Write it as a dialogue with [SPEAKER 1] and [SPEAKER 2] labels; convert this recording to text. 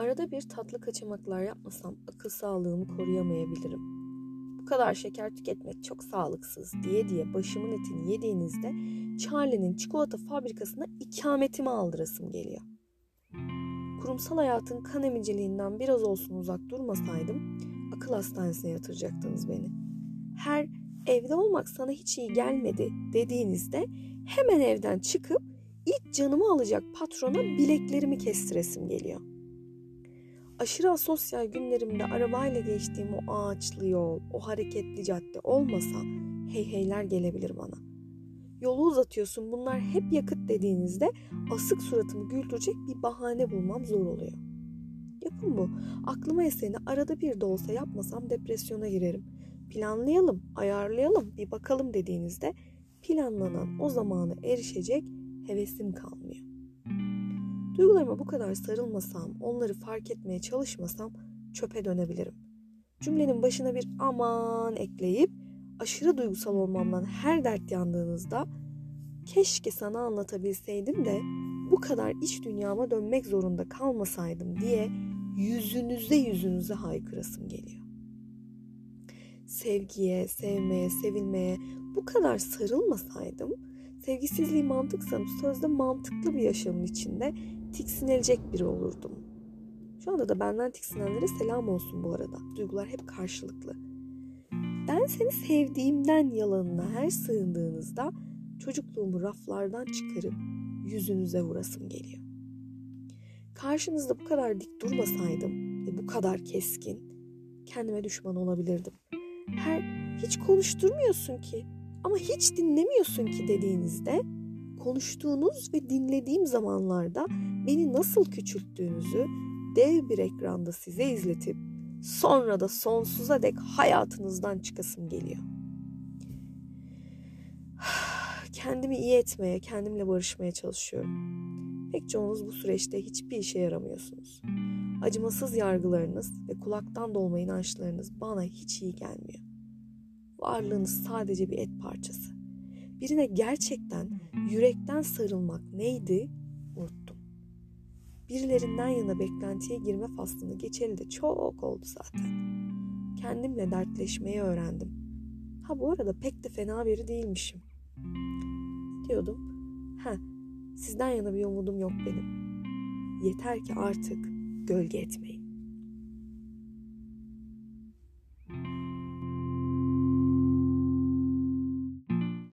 [SPEAKER 1] arada bir tatlı kaçamaklar yapmasam akıl sağlığımı koruyamayabilirim. Bu kadar şeker tüketmek çok sağlıksız diye diye başımın etini yediğinizde Charlie'nin çikolata fabrikasına ikametimi aldırasım geliyor. Kurumsal hayatın kan emiciliğinden biraz olsun uzak durmasaydım akıl hastanesine yatıracaktınız beni. Her evde olmak sana hiç iyi gelmedi dediğinizde hemen evden çıkıp ilk canımı alacak patrona bileklerimi kestiresim geliyor. Aşırı asosyal günlerimde arabayla geçtiğim o ağaçlı yol, o hareketli cadde olmasa hey heyler gelebilir bana. Yolu uzatıyorsun bunlar hep yakıt dediğinizde asık suratımı güldürecek bir bahane bulmam zor oluyor. Yapın bu. Aklıma eseni arada bir de olsa yapmasam depresyona girerim. Planlayalım, ayarlayalım, bir bakalım dediğinizde planlanan o zamanı erişecek hevesim kalmıyor. Duygularıma bu kadar sarılmasam, onları fark etmeye çalışmasam çöpe dönebilirim. Cümlenin başına bir aman ekleyip aşırı duygusal olmamdan her dert yandığınızda keşke sana anlatabilseydim de bu kadar iç dünyama dönmek zorunda kalmasaydım diye yüzünüze yüzünüze haykırasım geliyor. Sevgiye, sevmeye, sevilmeye bu kadar sarılmasaydım sevgisizliği mantık sanıp sözde mantıklı bir yaşamın içinde tiksinilecek biri olurdum. Şu anda da benden tiksinenlere selam olsun bu arada. Duygular hep karşılıklı. Ben seni sevdiğimden yalanına her sığındığınızda çocukluğumu raflardan çıkarıp yüzünüze vurasım geliyor. Karşınızda bu kadar dik durmasaydım ve bu kadar keskin kendime düşman olabilirdim. Her hiç konuşturmuyorsun ki ama hiç dinlemiyorsun ki dediğinizde konuştuğunuz ve dinlediğim zamanlarda beni nasıl küçülttüğünüzü dev bir ekranda size izletip sonra da sonsuza dek hayatınızdan çıkasım geliyor. Kendimi iyi etmeye, kendimle barışmaya çalışıyorum. Pek çoğunuz bu süreçte hiçbir işe yaramıyorsunuz. Acımasız yargılarınız ve kulaktan dolma inançlarınız bana hiç iyi gelmiyor. Varlığınız sadece bir et parçası. Birine gerçekten yürekten sarılmak neydi unuttum. Birilerinden yana beklentiye girme faslını geçeli de çok oldu zaten. Kendimle dertleşmeyi öğrendim. Ha bu arada pek de fena biri değilmişim. Diyordum. Ha sizden yana bir umudum yok benim. Yeter ki artık gölge etmeyin.